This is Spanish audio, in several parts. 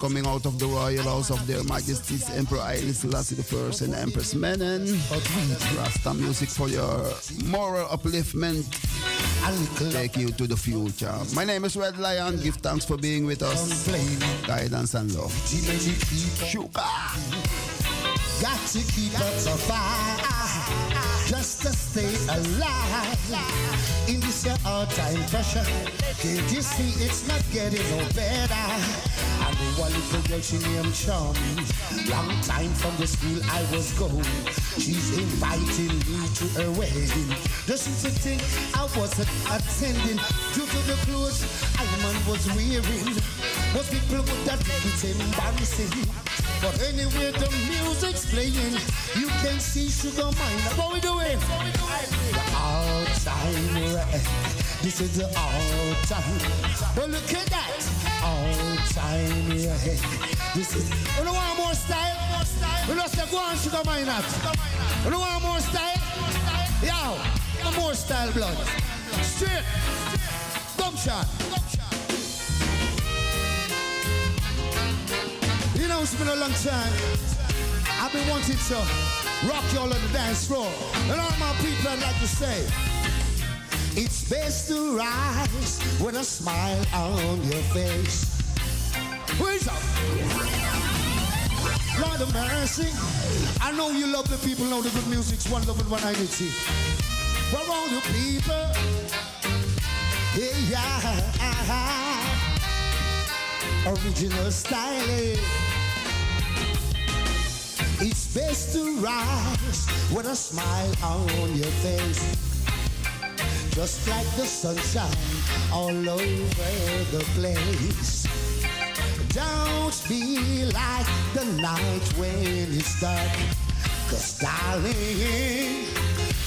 coming out of the royal house of their majesties Emperor Haile Selassie I and Empress Menen. Rasta music for your moral upliftment. Take you to the future. My name is Red Lion. Give thanks for being with us. Guidance and love. Sugar. Got to keep up the just to stay alive in this all-time pressure. Can't you see it's not getting no better? One little girl, she named Charmy. Long time from the school I was going. She's inviting me to her wedding. Just to think I wasn't attending due to the clothes I man was wearing. Most people would have think it's embarrassing. But anyway, the music's playing. You can see Sugar Mine. What we doing? The all time this is the all time. But look at that. All time, yeah. This is. You know want more style? You know, say, go on, sugar mine up. You know want more style? Yo, more style, blood. Straight. Dump shot. You know, it's been a long time. I've been wanting to rock y'all on the dance floor. And all my people, I'd like to say, it's best to rise with a smile on your face. Where's up? Lord of mercy. I know you love the people, know the good music's one love and one identity. For all the people, yeah, original style. It's best to rise with a smile on your face just like the sunshine all over the place. Don't be like the night when it's dark, cause darling,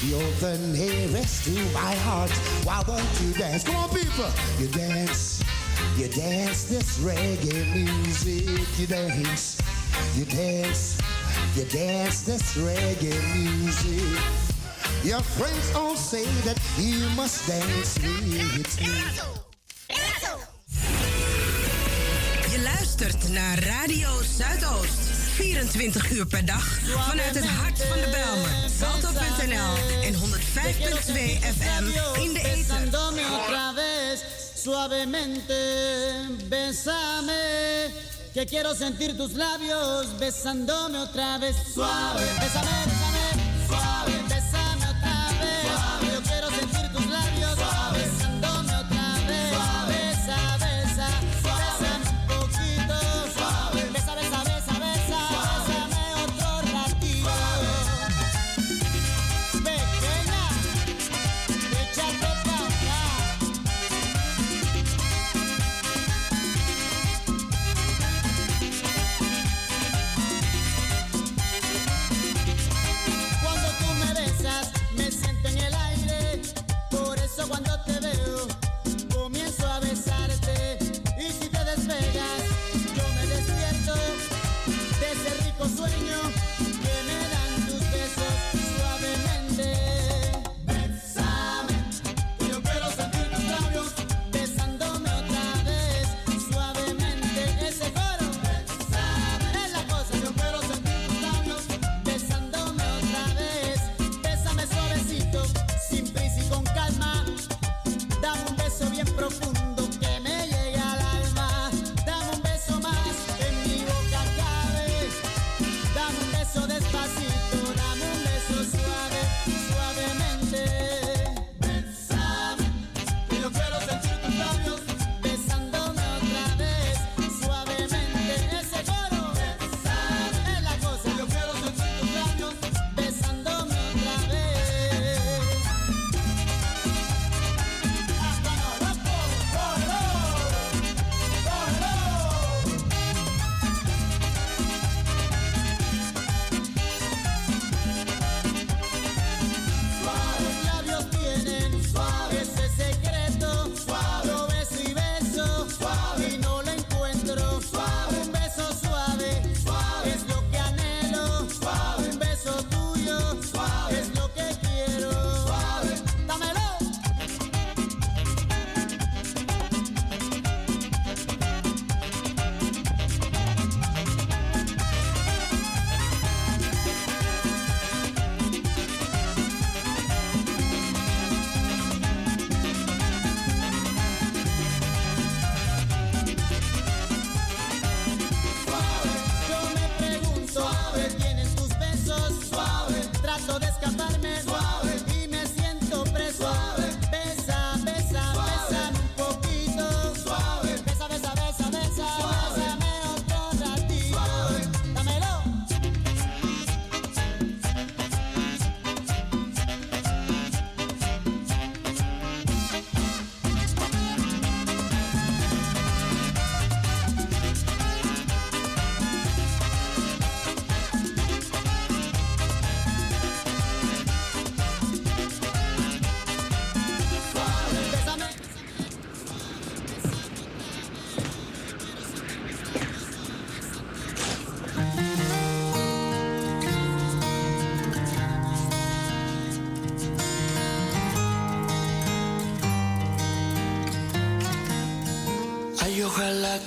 you're the nearest to my heart. Why won't you dance? Come on, people, you dance. You dance this reggae music, you dance, you dance, you dance this reggae music. Your friends all say that you must dance with me. Je luistert naar Radio Zuidoost. 24 uur per dag vanuit het hart van de Belmer. Salto.nl en 105.2 FM in de ether. Suavemente, besame, que quiero sentir tus labios besándome otra vez. Suave, besame, besame, suave,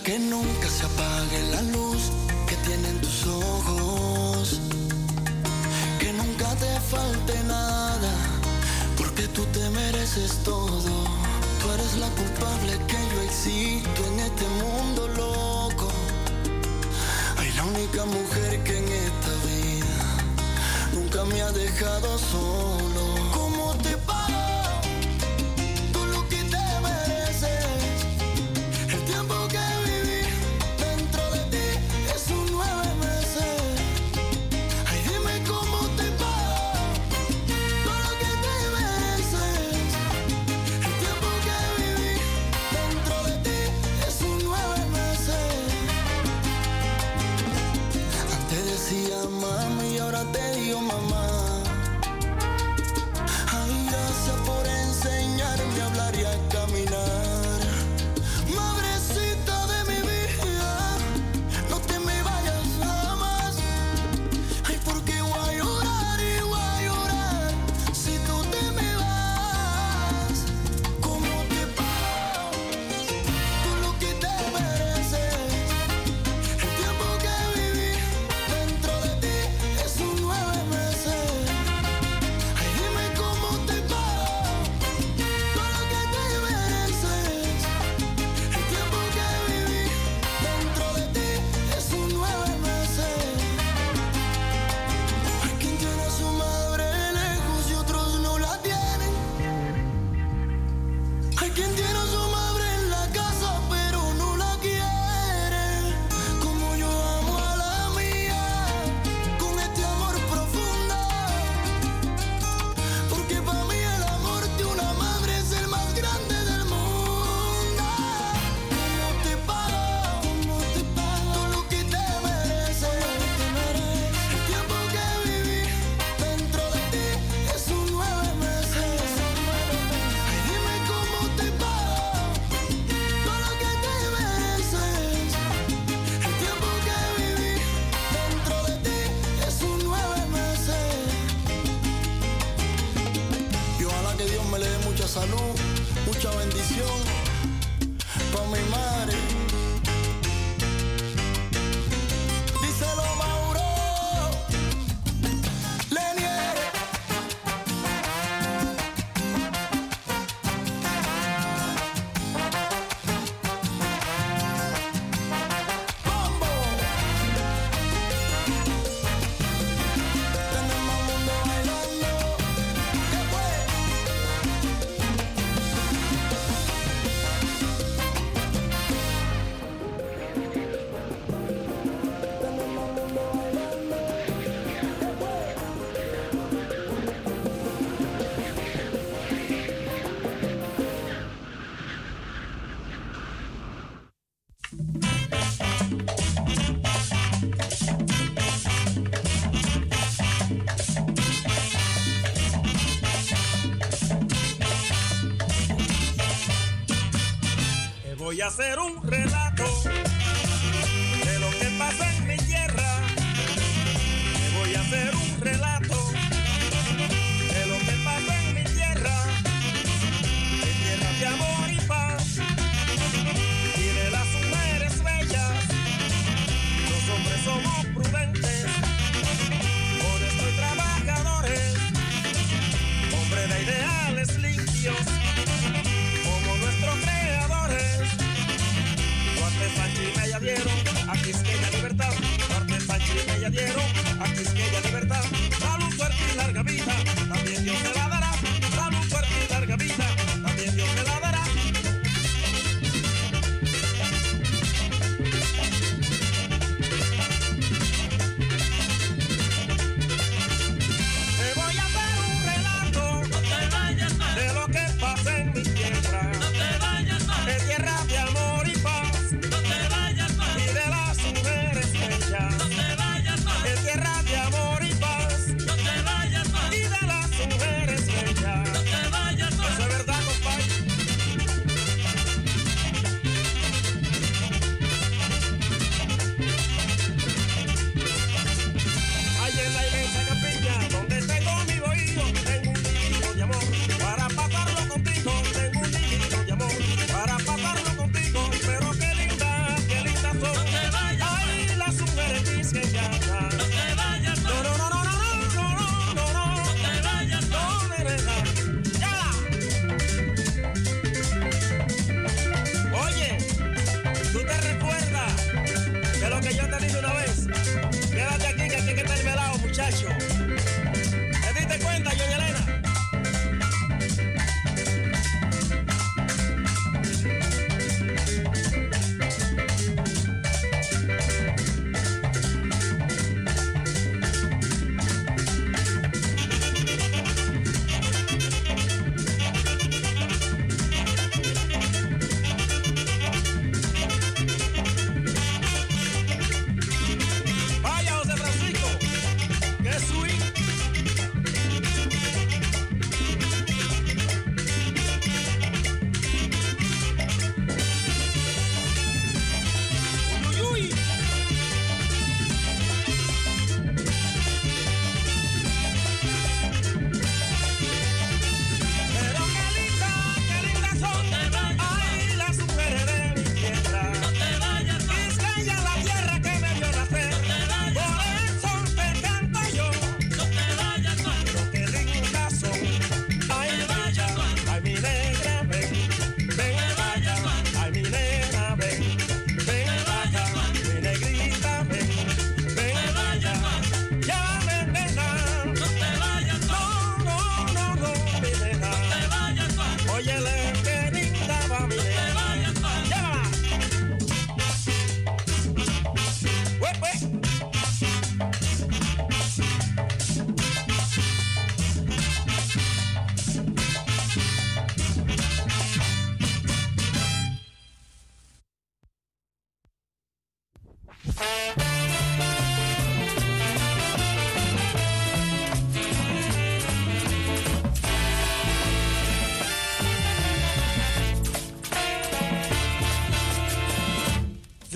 Que nunca se apague la luz que tienen tus ojos. Que nunca te falte nada, porque tú te mereces todo. Tú eres la culpable que yo existo en este mundo loco. Hay la única mujer que en esta vida nunca me ha dejado solo. hacer un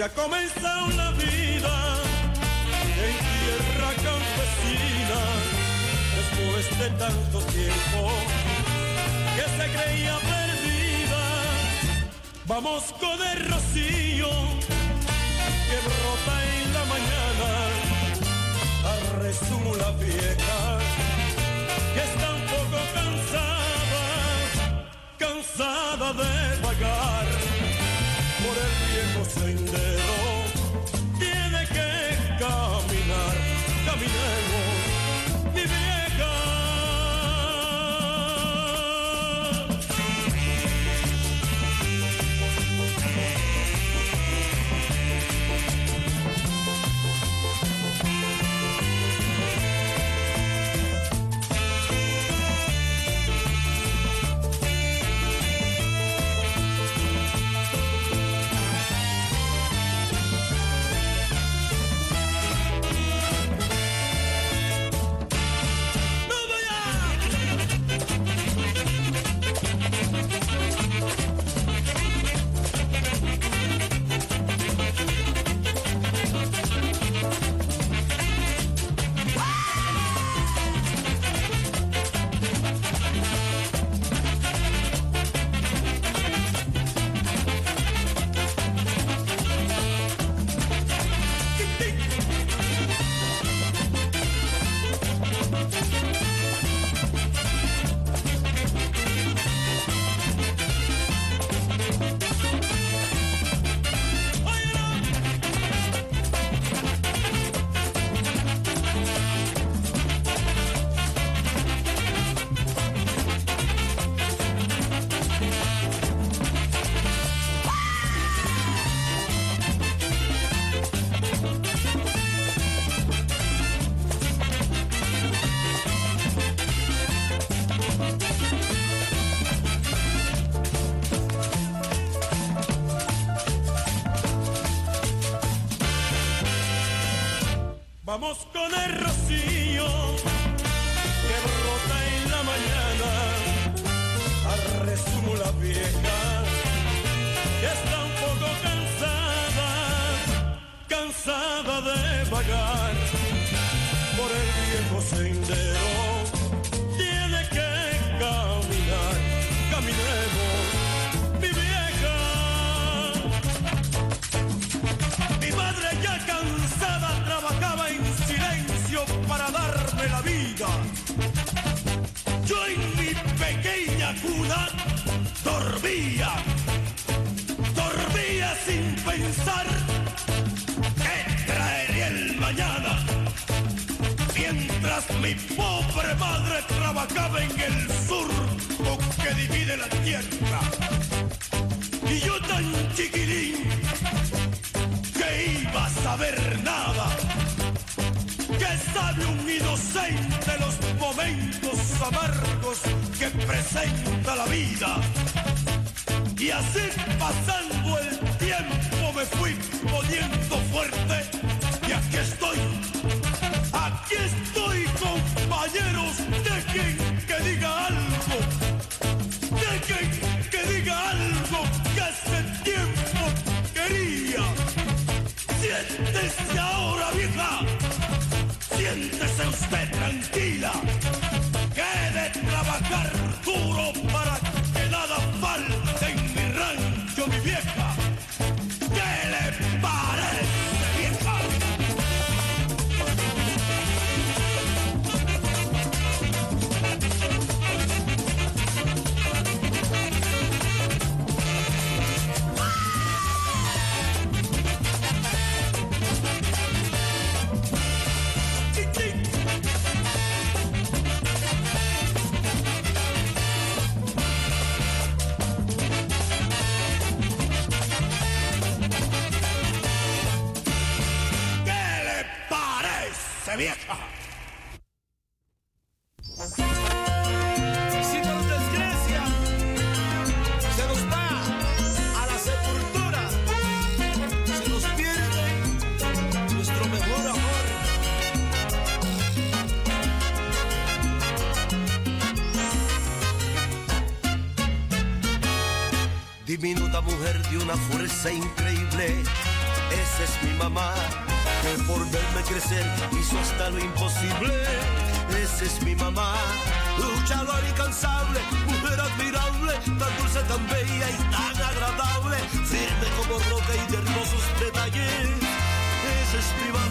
Ya ha la vida en tierra campesina, después de tanto tiempo que se creía perdida. Vamos con el rocío que brota en la mañana, a resumo la vieja que está un poco cansada, cansada de vagar por el viejo sendero. Tiene que caminar, caminemos, mi vieja. La vida. Y así pasando el tiempo me fui poniendo fuerte y aquí estoy, aquí estoy compañeros, dejen que increíble, esa es mi mamá, que por verme crecer hizo hasta lo imposible. Esa es mi mamá, luchadora incansable, mujer admirable, tan dulce, tan bella y tan agradable, firme como roca y de hermosos detalles. Esa es mi. Mamá,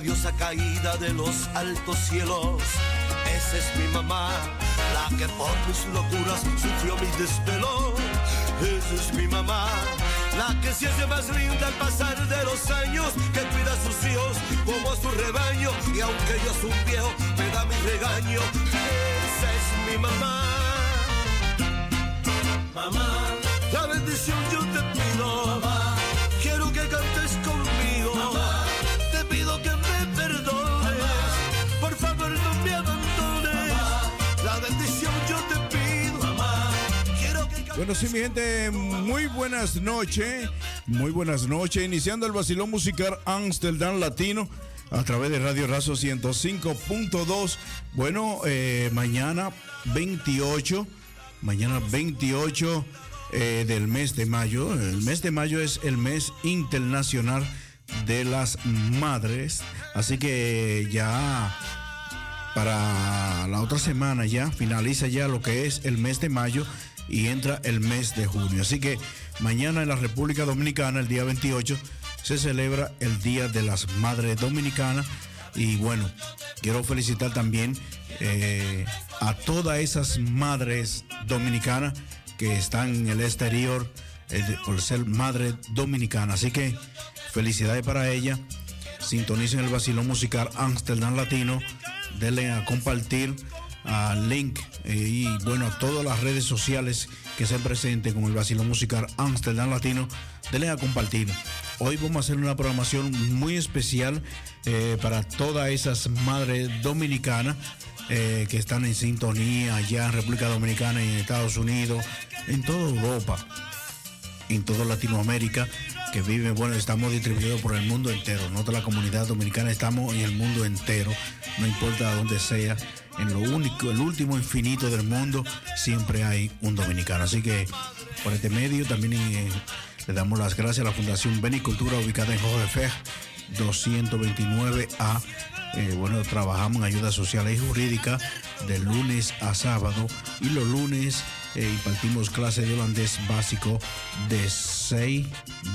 diosa caída de los altos cielos. Esa es mi mamá, la que por mis locuras sufrió mi desvelo. Esa es mi mamá, la que se hace más linda al pasar de los años, que cuida a sus hijos como a su rebaño. Y aunque yo soy un viejo, me da mi regaño. Esa es mi mamá. Mamá, la bendición yo te pido. Bueno, sí, mi gente, muy buenas noches. Muy buenas noches. Iniciando el vacilón musical Amsterdam Latino a través de Radio Razo 105.2. Bueno, eh, mañana 28, mañana 28 eh, del mes de mayo. El mes de mayo es el mes internacional de las madres. Así que ya para la otra semana ya finaliza ya lo que es el mes de mayo y entra el mes de junio. Así que mañana en la República Dominicana, el día 28, se celebra el Día de las Madres Dominicanas. Y bueno, quiero felicitar también eh, a todas esas madres dominicanas que están en el exterior eh, por ser madre dominicana. Así que felicidades para ella. Sintonicen el vacilón musical Amsterdam Latino. Denle a compartir al link eh, y bueno a todas las redes sociales que se presenten con el vacilón musical Amsterdam Latino. Denle a compartir. Hoy vamos a hacer una programación muy especial eh, para todas esas madres dominicanas eh, que están en sintonía allá en República Dominicana en Estados Unidos, en toda Europa en toda Latinoamérica que vive, bueno, estamos distribuidos por el mundo entero, no toda la comunidad dominicana, estamos en el mundo entero, no importa dónde sea, en lo único, el último infinito del mundo, siempre hay un dominicano. Así que por este medio también eh, le damos las gracias a la Fundación Benicultura ubicada en Jorge Fej, 229A. Eh, bueno, trabajamos en ayuda social y jurídica de lunes a sábado y los lunes eh, impartimos clases de holandés básico de 6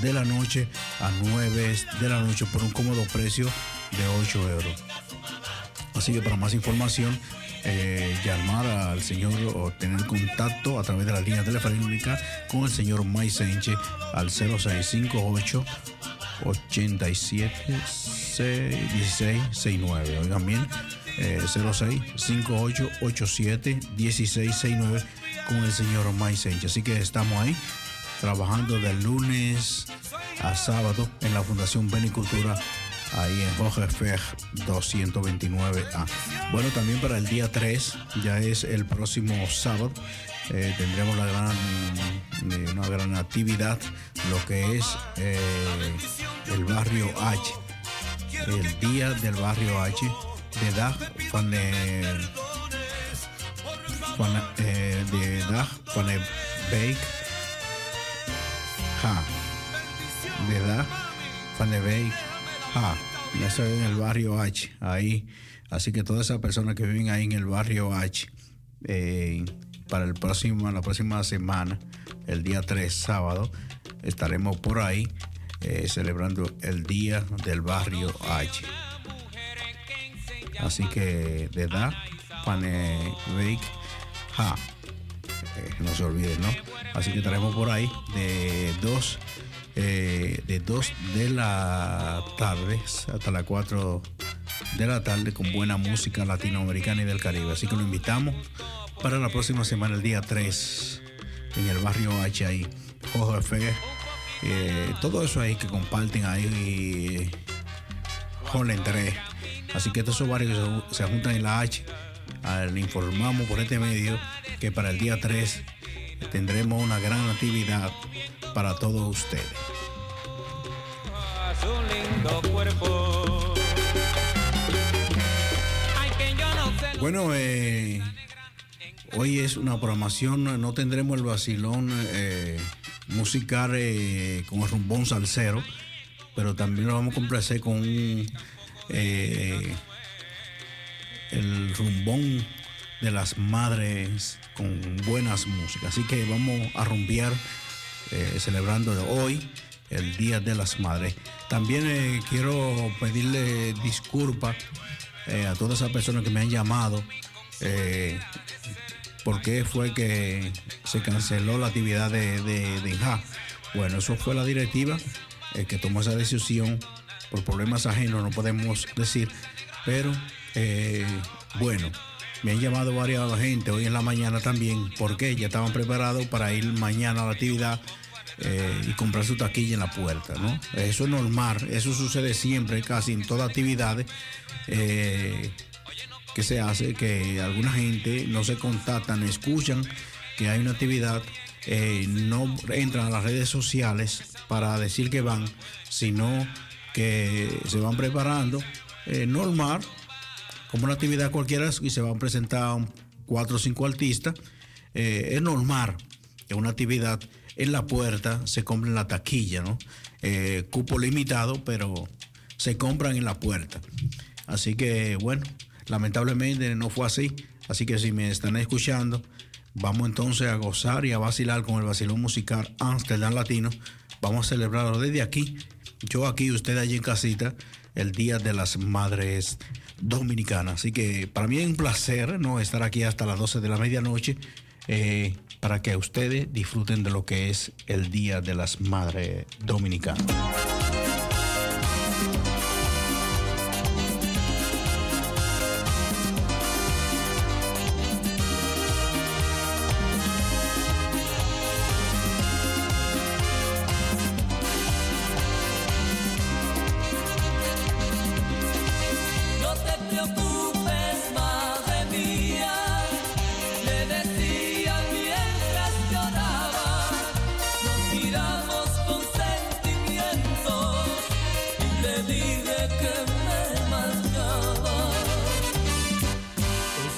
de la noche a 9 de la noche por un cómodo precio de 8 euros. Así que para más información, eh, llamar al señor o tener contacto a través de la línea telefónica con el señor May Sánchez al 0658 87 1669. Oigan bien, eh, 0658 87 1669 con el señor May. Así que estamos ahí trabajando de lunes a sábado en la Fundación Benicultura ahí en Rogefer 229A. Bueno, también para el día 3, ya es el próximo sábado, eh, tendremos la gran, eh, una gran actividad, lo que es eh, el barrio H, el día del barrio H de Dag van de, van, de Dag van de Beek, de Dag van de Beek, ja, eso es en el barrio H, ahí. Así que todas esas personas que viven ahí en el barrio H, eh, para el próximo, la próxima semana, el día 3, sábado, estaremos por ahí eh, celebrando el día del barrio H. Así que de edad, Paneveik, ja, eh, no se olviden, ¿no? Así que estaremos por ahí de 2 eh, de 2 de la tarde hasta las 4 de la tarde con buena música latinoamericana y del Caribe. Así que lo invitamos para la próxima semana, el día 3, en el barrio H ahí, Ojo eh, todo eso ahí que comparten ahí, Jolen 3. Así que todos esos barrios se, se juntan en la H. Le informamos por este medio que para el día 3 tendremos una gran actividad para todos ustedes. Bueno, eh, hoy es una programación, no tendremos el vacilón eh, musical eh, con el rumbón salsero, pero también lo vamos a complacer con eh, el rumbón de las madres con buenas músicas. Así que vamos a rumbear eh, celebrando hoy el Día de las Madres. También eh, quiero pedirle disculpas eh, a todas esas personas que me han llamado. ¿Por qué fue que se canceló la actividad de, de, de INJA? Bueno, eso fue la directiva que tomó esa decisión por problemas ajenos, no podemos decir, pero bueno, me han llamado varias gente hoy en la mañana también, porque ya estaban preparados para ir mañana a la actividad eh, y comprar su taquilla en la puerta, ¿no? Eso es normal, eso sucede siempre, casi en todas actividades eh, que se hace, que alguna gente no se contactan, escuchan que hay una actividad, eh, no entran a las redes sociales para decir que van, sino que se van preparando eh, normal, como una actividad cualquiera, y se van a presentar cuatro o cinco artistas. Eh, es normal que una actividad en la puerta se compre en la taquilla, ¿no? Eh, cupo limitado, pero se compran en la puerta. Así que, bueno, lamentablemente no fue así. Así que si me están escuchando, vamos entonces a gozar y a vacilar con el vacilón musical Amsterdam Latino. Vamos a celebrarlo desde aquí. Yo aquí, usted allí en casita, el Día de las Madres Dominicanas. Así que para mí es un placer ¿no? estar aquí hasta las 12 de la medianoche eh, para que ustedes disfruten de lo que es el Día de las Madres Dominicanas.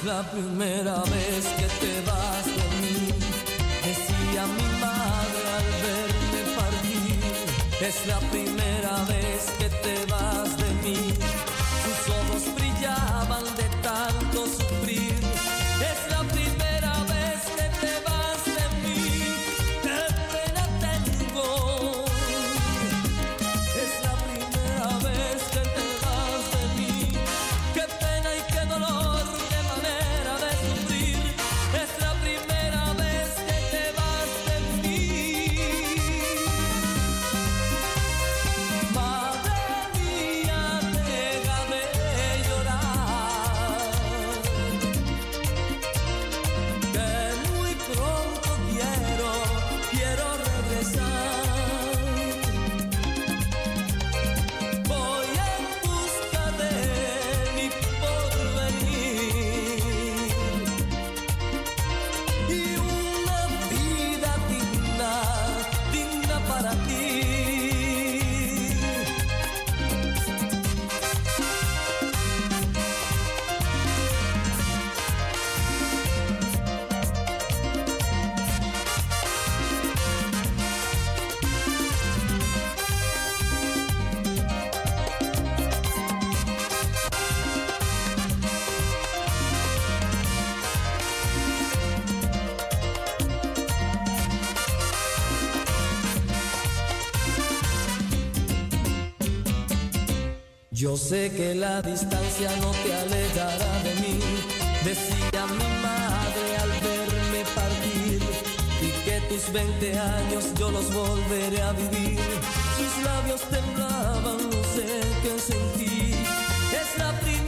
La primera vez que te vas de mí, decía mi madre al verme partir. Es la primera vez que te vas la distancia no te alejará de mí, decía mi madre al verme partir, y que tus 20 años yo los volveré a vivir. Sus labios temblaban, no sé qué sentí, es la primera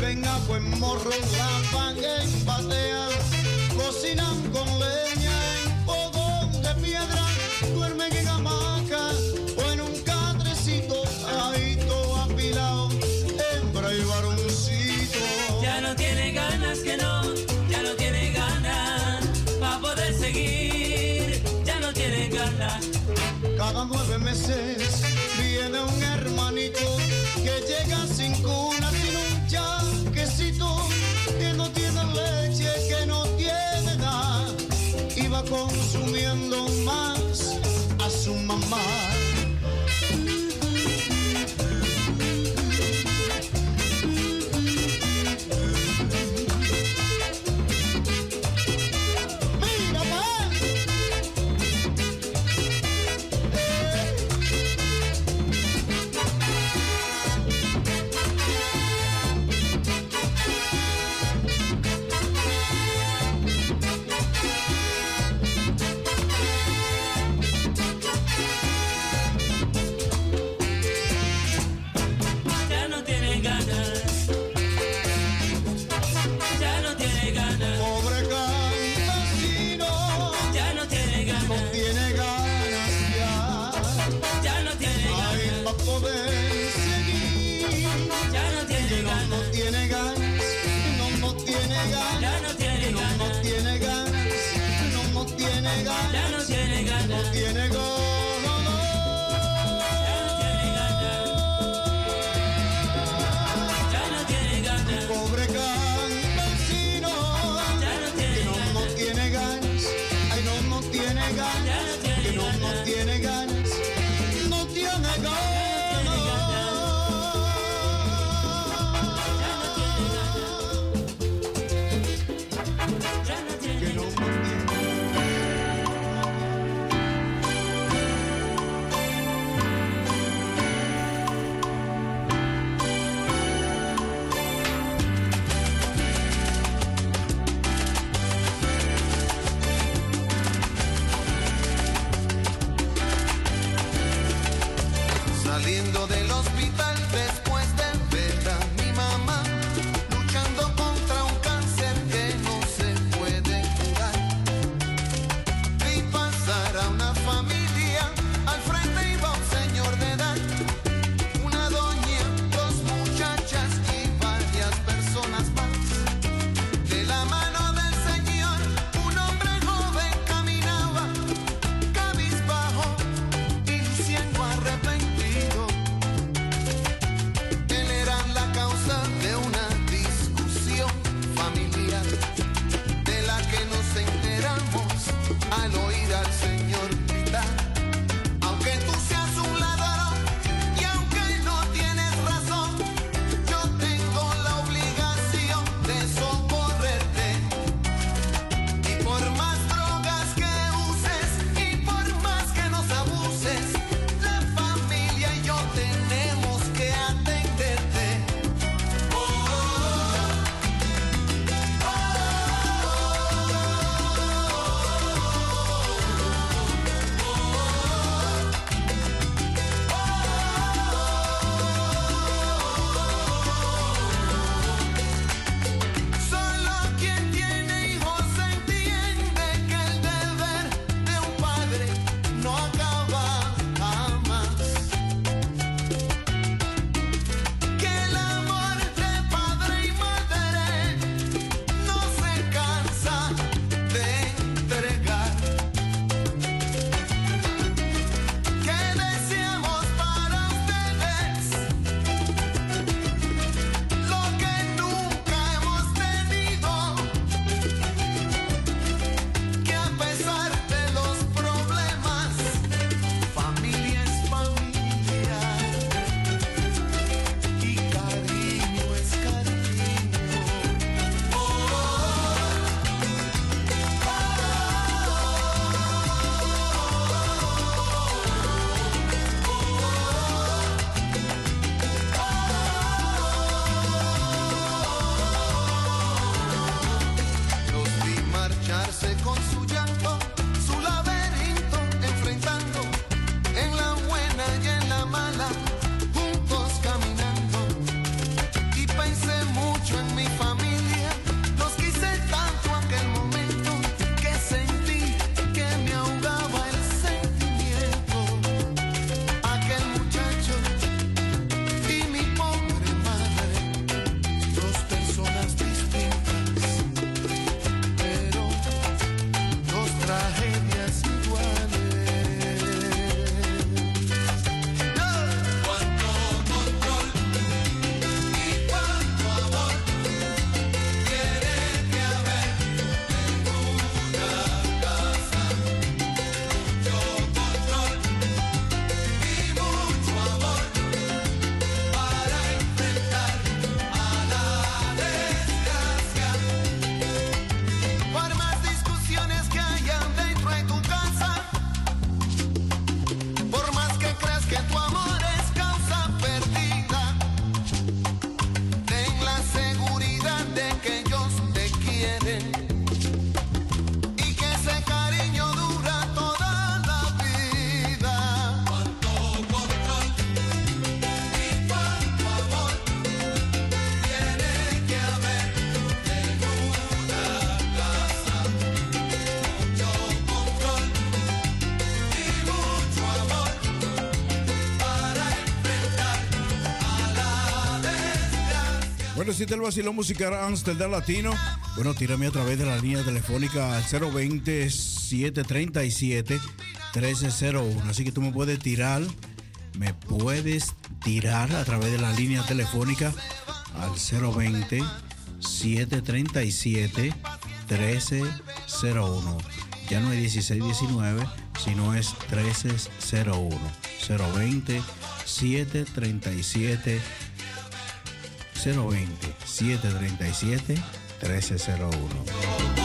Venga a buen morro, lavan en batea, cocinan con leña en fogón de piedra, duermen en hamaca o en un catrecito, ahí todo apilado, hembra y varoncito. Ya no tiene ganas que no, ya no tiene ganas, para poder seguir, ya no tiene ganas. Cada nueve meses mañana. El vacilón musical Amsterdam Latino, bueno, tírame a través de la línea telefónica 020-737-1301. Así que tú me puedes tirar, me puedes tirar a través de la línea telefónica al 020-737-1301. Ya no es 1619, sino es 1301. 020 737 020 737 1301. 020-737-1301.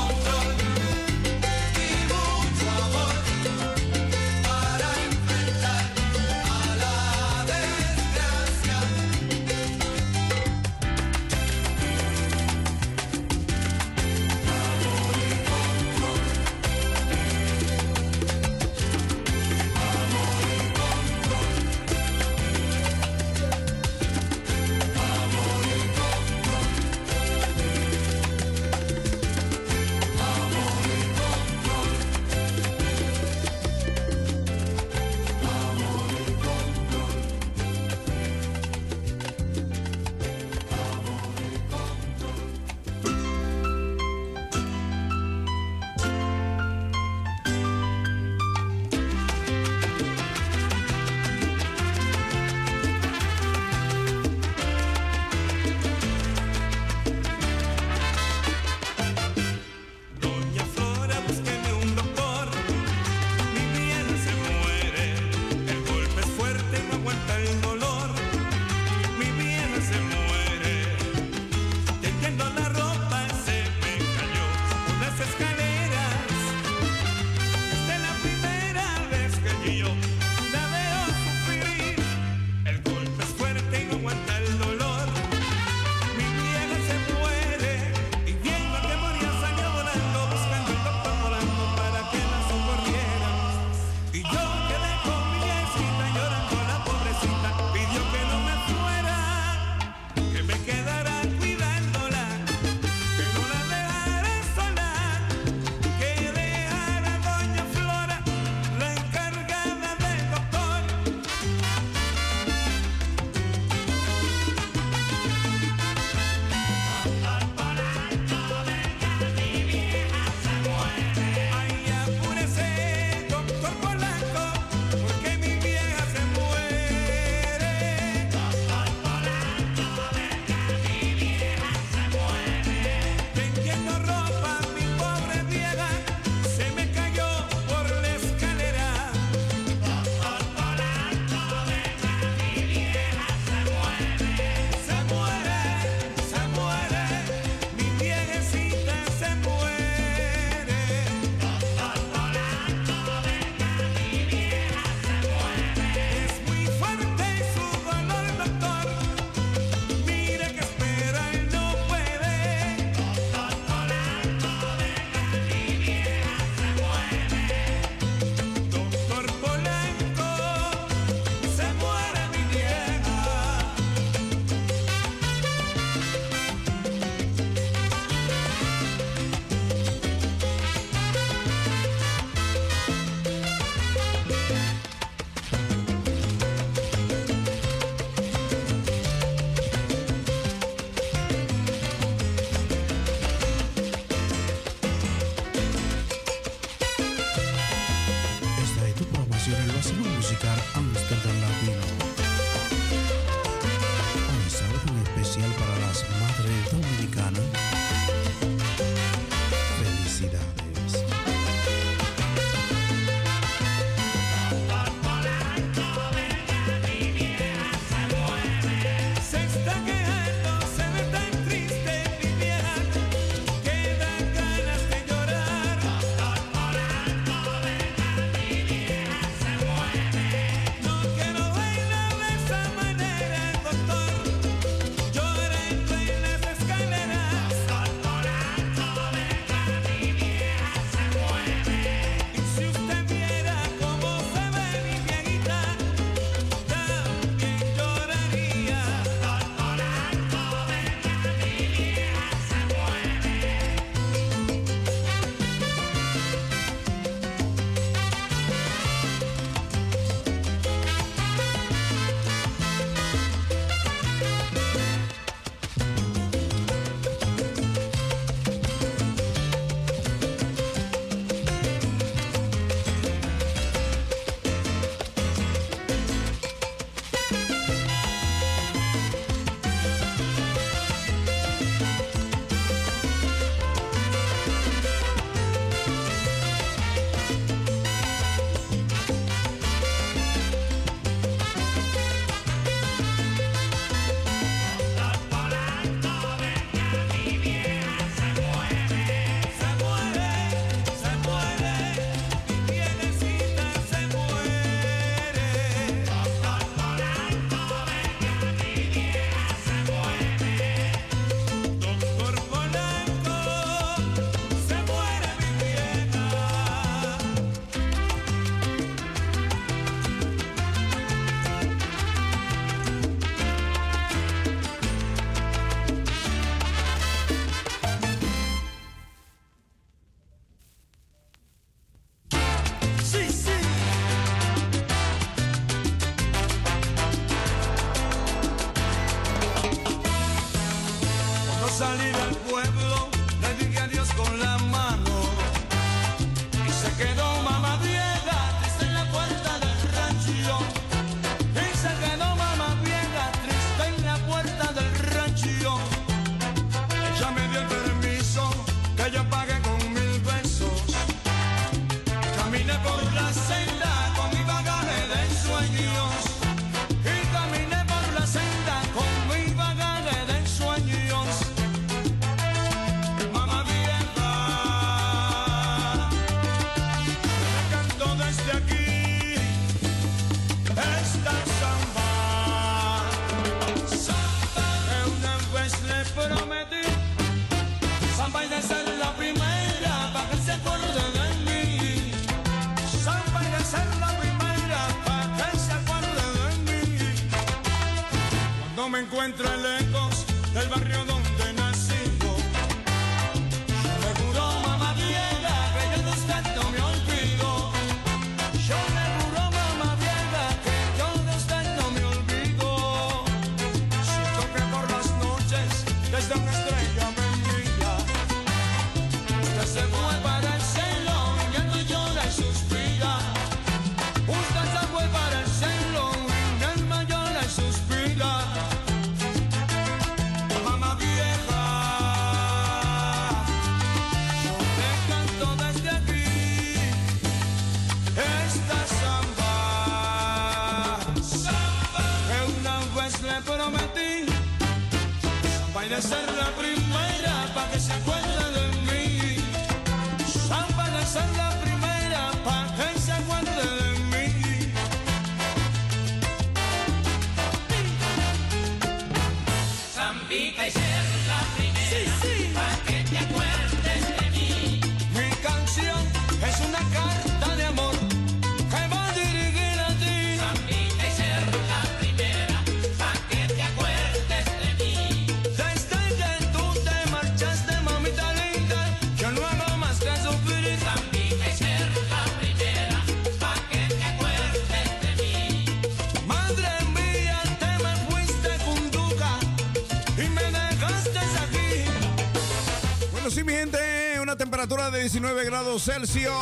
temperatura de 19 grados Celsius.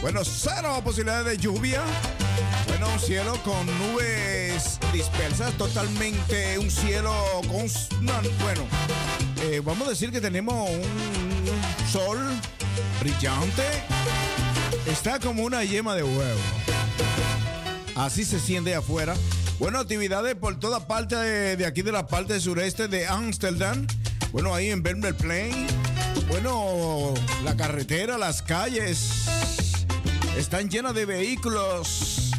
Bueno, cero posibilidad de lluvia. Bueno, un cielo con nubes dispersas, totalmente un cielo con... Bueno, eh, vamos a decir que tenemos un sol brillante. Está como una yema de huevo. Así se siente afuera. Bueno, actividades por toda parte de, aquí de la parte sureste de Amsterdam. Bueno, ahí en Vermel Plain bueno, la carretera, las calles están llenas de vehículos.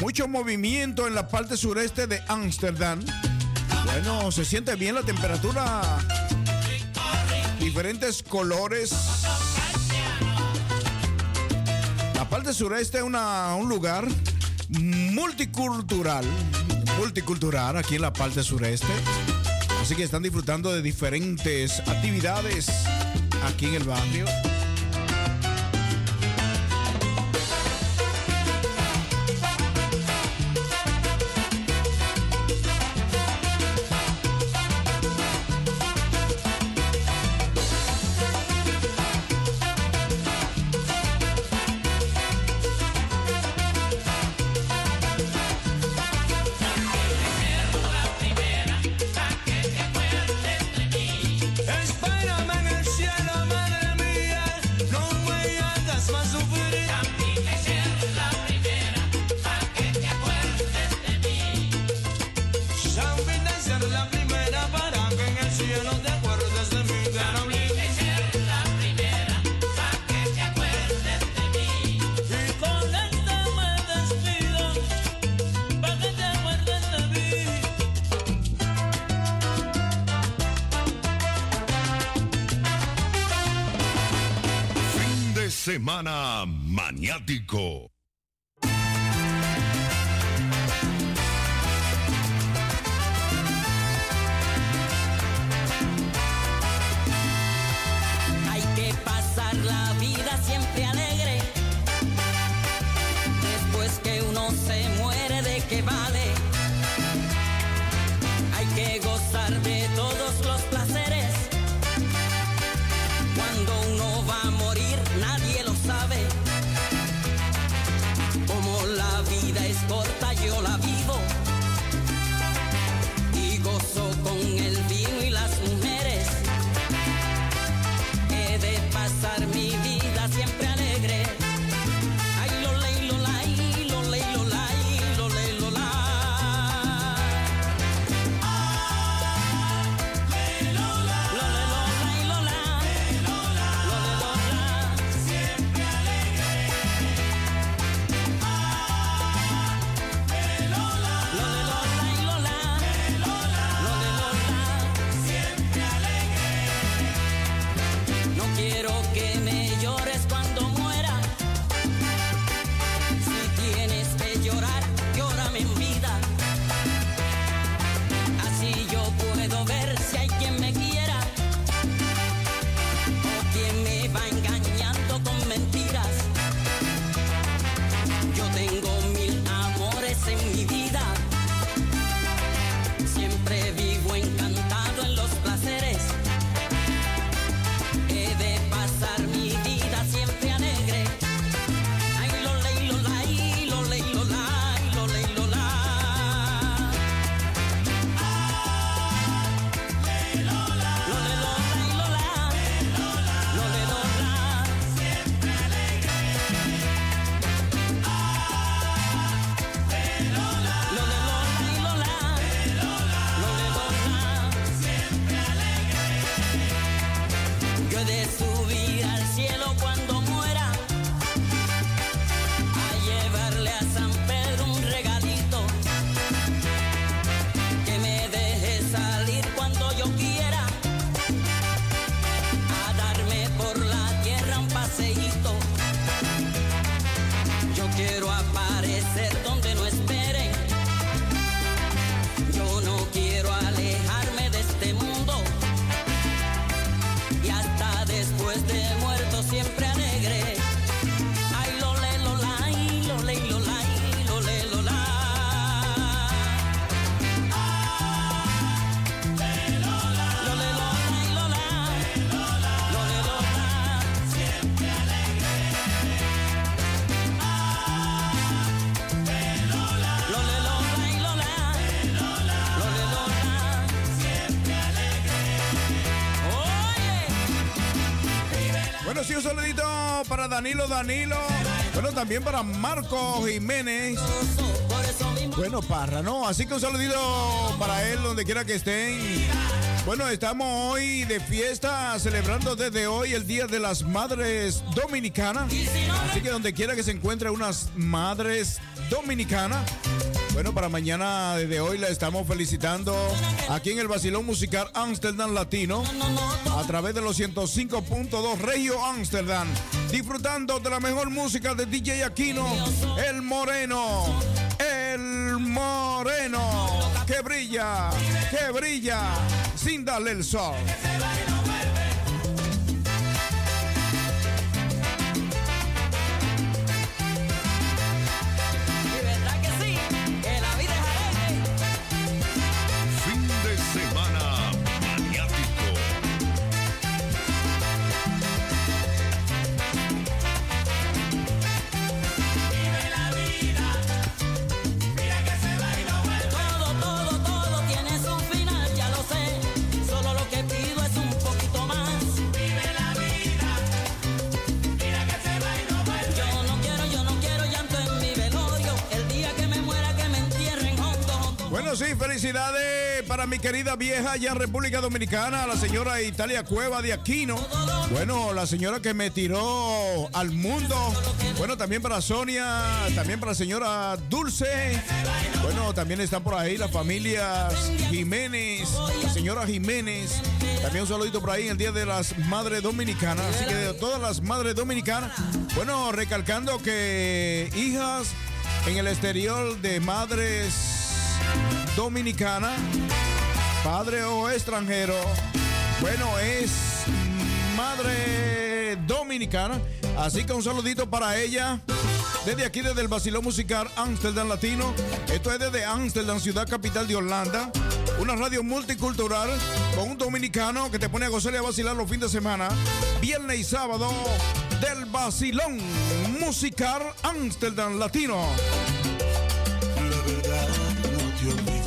Mucho movimiento en la parte sureste de Ámsterdam. Bueno, se siente bien la temperatura. Diferentes colores. La parte sureste es un lugar multicultural. Multicultural aquí en la parte sureste. Así que están disfrutando de diferentes actividades aquí en el barrio. Danilo Danilo. Bueno, también para Marco Jiménez. Bueno, Parra, ¿no? Así que un saludito para él, donde quiera que estén. Bueno, estamos hoy de fiesta, celebrando desde hoy el Día de las Madres Dominicanas. Así que donde quiera que se encuentre unas madres dominicanas. Bueno, para mañana desde hoy la estamos felicitando aquí en el Basilón Musical Amsterdam Latino a través de los 105.2 Regio Amsterdam. Disfrutando de la mejor música de DJ Aquino, El Moreno. El Moreno. Que brilla, que brilla, sin darle el sol. Sí, felicidades para mi querida vieja allá en República Dominicana, la señora Italia Cueva de Aquino. Bueno, la señora que me tiró al mundo. Bueno, también para Sonia, también para la señora Dulce. Bueno, también están por ahí las familias Jiménez, la señora Jiménez. También un saludito por ahí en el Día de las Madres Dominicanas. Así que de todas las madres dominicanas, bueno, recalcando que hijas en el exterior de madres dominicana, padre o extranjero, bueno, es madre dominicana. Así que un saludito para ella. Desde aquí, desde el Basilón Musical Amsterdam Latino. Esto es desde Amsterdam, ciudad capital de Holanda. Una radio multicultural con un dominicano que te pone a gozar y a vacilar los fines de semana. Viernes y sábado del Basilón Musical Amsterdam Latino. La verdad no te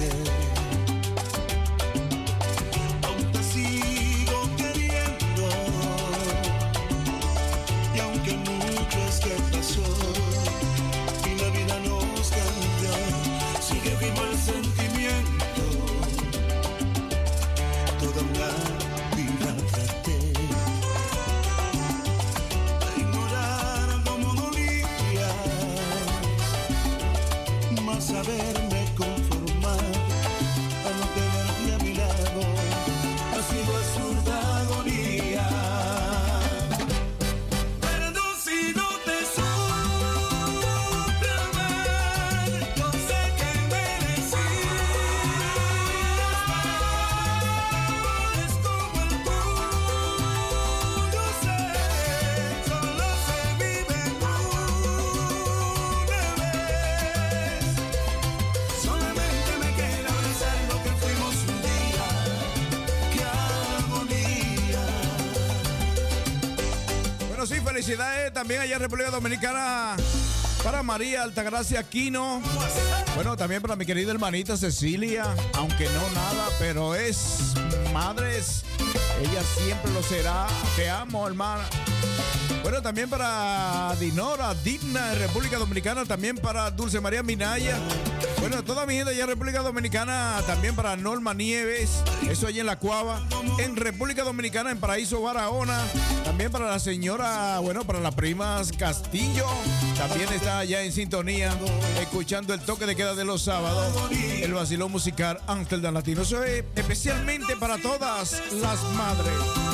también allá en República Dominicana para María Altagracia Aquino. Bueno, también para mi querida hermanita Cecilia, aunque no nada, pero es madres. Ella siempre lo será. Te amo, hermana. Bueno, también para Dinora, Digna de República Dominicana, también para Dulce María Minaya. Bueno, toda mi gente allá en República Dominicana, también para Norma Nieves, eso allá en La Cuava. En República Dominicana, en Paraíso Barahona, también para la señora, bueno, para las primas Castillo, también está allá en sintonía, escuchando el toque de queda de los sábados, el vacilón musical Amsterdam Latino. Eso es especialmente para todas las madres.